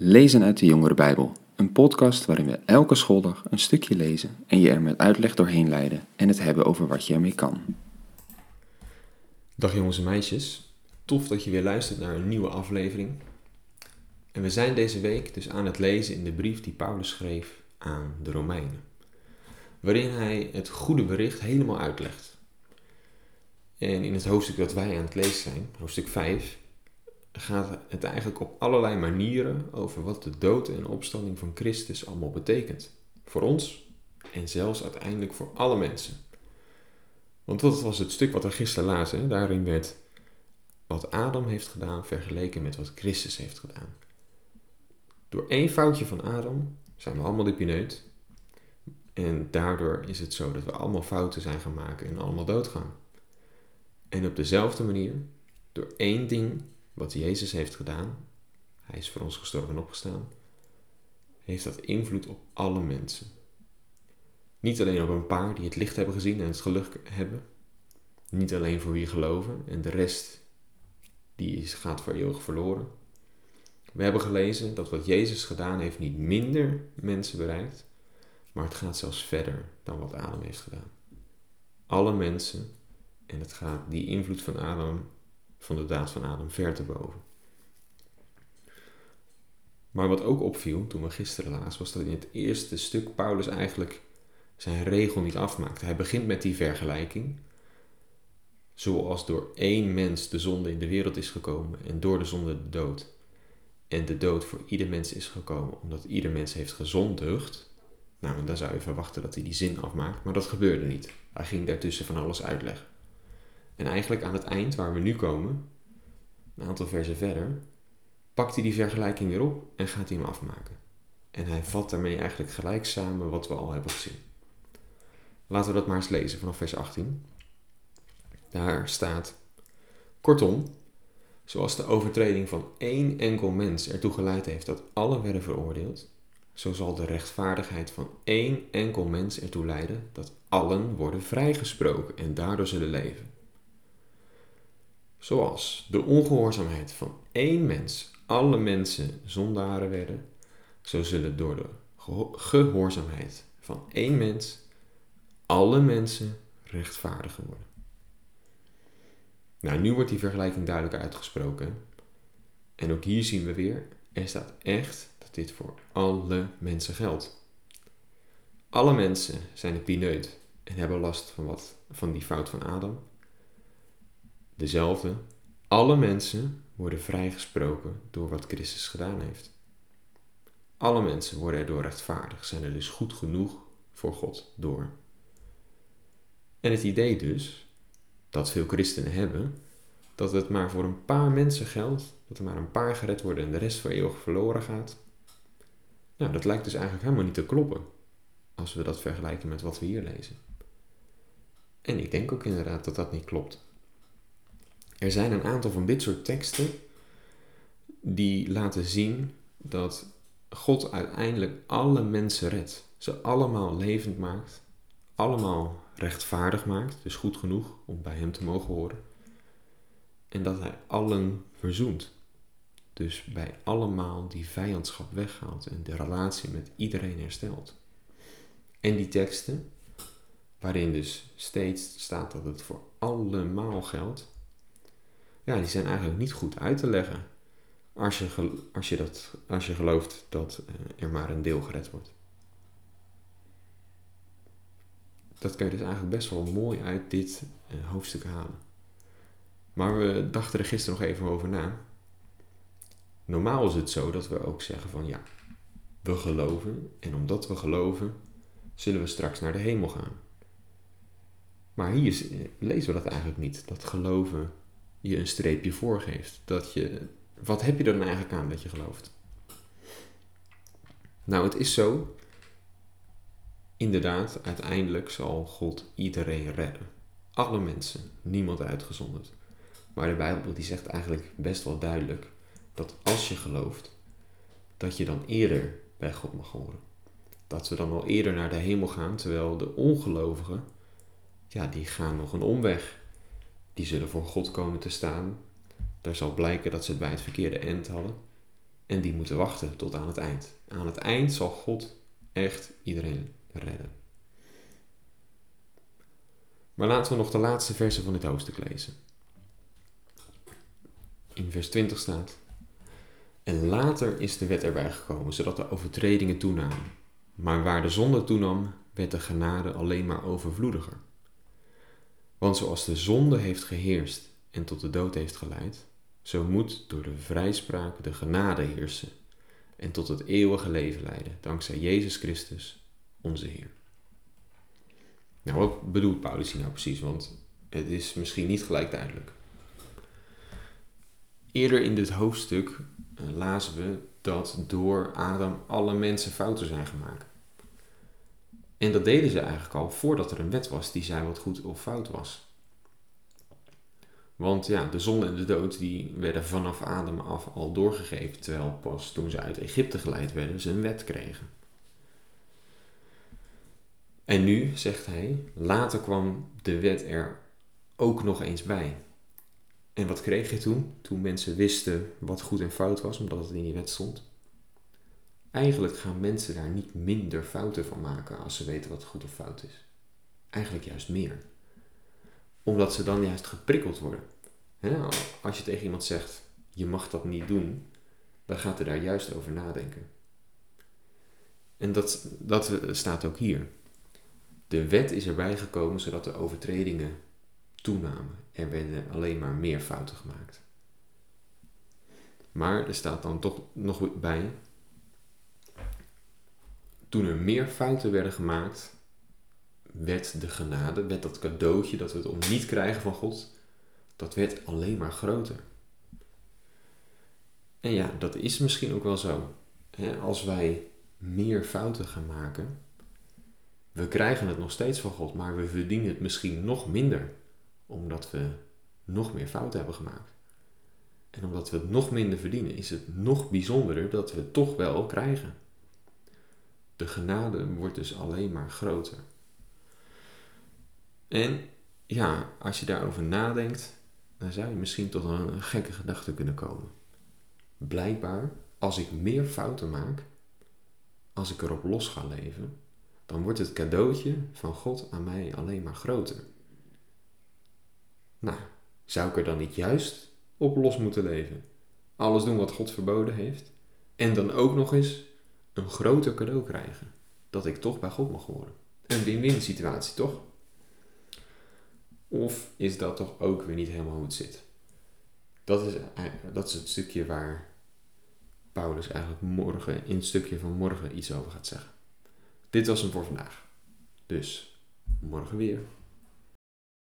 Lezen uit de Jongere Bijbel, een podcast waarin we elke schooldag een stukje lezen en je er met uitleg doorheen leiden en het hebben over wat je ermee kan. Dag jongens en meisjes, tof dat je weer luistert naar een nieuwe aflevering. En we zijn deze week dus aan het lezen in de brief die Paulus schreef aan de Romeinen, waarin hij het goede bericht helemaal uitlegt. En in het hoofdstuk dat wij aan het lezen zijn, hoofdstuk 5, gaat het eigenlijk op allerlei manieren over wat de dood en opstanding van Christus allemaal betekent. Voor ons en zelfs uiteindelijk voor alle mensen. Want wat was het stuk wat we gisteren lazen? Daarin werd wat Adam heeft gedaan vergeleken met wat Christus heeft gedaan. Door één foutje van Adam zijn we allemaal de pineut. En daardoor is het zo dat we allemaal fouten zijn gaan maken en allemaal doodgaan. En op dezelfde manier, door één ding wat Jezus heeft gedaan, hij is voor ons gestorven en opgestaan, heeft dat invloed op alle mensen. Niet alleen op een paar die het licht hebben gezien en het geluk hebben, niet alleen voor wie geloven en de rest die gaat voor eeuwig verloren. We hebben gelezen dat wat Jezus gedaan heeft niet minder mensen bereikt, maar het gaat zelfs verder dan wat Adam heeft gedaan. Alle mensen, en het gaat die invloed van Adam van de daad van Adam ver te boven. Maar wat ook opviel toen we gisteren lazen, was dat in het eerste stuk Paulus eigenlijk zijn regel niet afmaakt. Hij begint met die vergelijking. Zoals door één mens de zonde in de wereld is gekomen en door de zonde de dood. En de dood voor ieder mens is gekomen omdat ieder mens heeft gezondigd. Nou, dan zou je verwachten dat hij die zin afmaakt, maar dat gebeurde niet. Hij ging daartussen van alles uitleggen. En eigenlijk aan het eind, waar we nu komen, een aantal versen verder, pakt hij die vergelijking weer op en gaat hij hem afmaken. En hij vat daarmee eigenlijk gelijk samen wat we al hebben gezien. Laten we dat maar eens lezen vanaf vers 18. Daar staat: Kortom, zoals de overtreding van één enkel mens ertoe geleid heeft dat alle werden veroordeeld, zo zal de rechtvaardigheid van één enkel mens ertoe leiden dat allen worden vrijgesproken en daardoor zullen leven. Zoals de ongehoorzaamheid van één mens alle mensen zondaren werden, zo zullen door de gehoorzaamheid van één mens alle mensen rechtvaardiger worden. Nou, nu wordt die vergelijking duidelijk uitgesproken. En ook hier zien we weer, er staat echt dat dit voor alle mensen geldt. Alle mensen zijn een pineut en hebben last van, wat, van die fout van Adam dezelfde. Alle mensen worden vrijgesproken door wat Christus gedaan heeft. Alle mensen worden erdoor rechtvaardig, zijn er dus goed genoeg voor God door. En het idee dus, dat veel christenen hebben, dat het maar voor een paar mensen geldt, dat er maar een paar gered worden en de rest voor eeuwig verloren gaat. Nou, dat lijkt dus eigenlijk helemaal niet te kloppen, als we dat vergelijken met wat we hier lezen. En ik denk ook inderdaad dat dat niet klopt. Er zijn een aantal van dit soort teksten die laten zien dat God uiteindelijk alle mensen redt. Ze allemaal levend maakt, allemaal rechtvaardig maakt, dus goed genoeg om bij Hem te mogen horen. En dat Hij allen verzoent. Dus bij allemaal die vijandschap weghaalt en de relatie met iedereen herstelt. En die teksten, waarin dus steeds staat dat het voor allemaal geldt, ja, die zijn eigenlijk niet goed uit te leggen. Als je, als je, dat, als je gelooft dat eh, er maar een deel gered wordt. Dat kan je dus eigenlijk best wel mooi uit dit uh, hoofdstuk halen. Maar we dachten er gisteren nog even over na. Normaal is het zo dat we ook zeggen van ja, we geloven en omdat we geloven zullen we straks naar de hemel gaan. Maar hier eh, lezen we dat eigenlijk niet. Dat geloven je een streepje voorgeeft. Dat je, wat heb je dan eigenlijk aan dat je gelooft? Nou, het is zo. Inderdaad, uiteindelijk zal God iedereen redden. Alle mensen, niemand uitgezonderd. Maar de Bijbel die zegt eigenlijk best wel duidelijk dat als je gelooft, dat je dan eerder bij God mag horen. Dat we dan al eerder naar de hemel gaan, terwijl de ongelovigen, ja, die gaan nog een omweg die zullen voor God komen te staan. Daar zal blijken dat ze het bij het verkeerde eind hadden. En die moeten wachten tot aan het eind. Aan het eind zal God echt iedereen redden. Maar laten we nog de laatste versen van dit hoofdstuk lezen. In vers 20 staat: En later is de wet erbij gekomen, zodat de overtredingen toenamen. Maar waar de zonde toenam, werd de genade alleen maar overvloediger. Want zoals de zonde heeft geheerst en tot de dood heeft geleid, zo moet door de vrijspraak de genade heersen en tot het eeuwige leven leiden, dankzij Jezus Christus, onze Heer. Nou, wat bedoelt Paulus hier nou precies? Want het is misschien niet gelijk duidelijk. Eerder in dit hoofdstuk uh, lazen we dat door Adam alle mensen fouten zijn gemaakt. En dat deden ze eigenlijk al voordat er een wet was die zei wat goed of fout was. Want ja, de zon en de dood die werden vanaf Adam af al doorgegeven, terwijl pas toen ze uit Egypte geleid werden ze een wet kregen. En nu, zegt hij, later kwam de wet er ook nog eens bij. En wat kreeg je toen? Toen mensen wisten wat goed en fout was, omdat het in die wet stond. Eigenlijk gaan mensen daar niet minder fouten van maken als ze weten wat goed of fout is. Eigenlijk juist meer. Omdat ze dan juist geprikkeld worden. als je tegen iemand zegt, je mag dat niet doen, dan gaat hij daar juist over nadenken. En dat, dat staat ook hier. De wet is erbij gekomen zodat de overtredingen toenamen. Er werden alleen maar meer fouten gemaakt. Maar er staat dan toch nog bij, toen er meer fouten werden gemaakt, werd de genade, werd dat cadeautje dat we het om niet krijgen van God, dat werd alleen maar groter. En ja, dat is misschien ook wel zo. Als wij meer fouten gaan maken, we krijgen het nog steeds van God, maar we verdienen het misschien nog minder, omdat we nog meer fouten hebben gemaakt. En omdat we het nog minder verdienen, is het nog bijzonderer dat we het toch wel krijgen. De genade wordt dus alleen maar groter. En ja, als je daarover nadenkt, dan zou je misschien tot een gekke gedachte kunnen komen. Blijkbaar, als ik meer fouten maak, als ik erop los ga leven, dan wordt het cadeautje van God aan mij alleen maar groter. Nou, zou ik er dan niet juist op los moeten leven? Alles doen wat God verboden heeft? En dan ook nog eens een groter cadeau krijgen. Dat ik toch bij God mag horen. Een win-win situatie, toch? Of is dat toch ook weer niet helemaal hoe het zit? Dat is, dat is het stukje waar Paulus eigenlijk morgen, in het stukje van morgen, iets over gaat zeggen. Dit was hem voor vandaag. Dus morgen weer.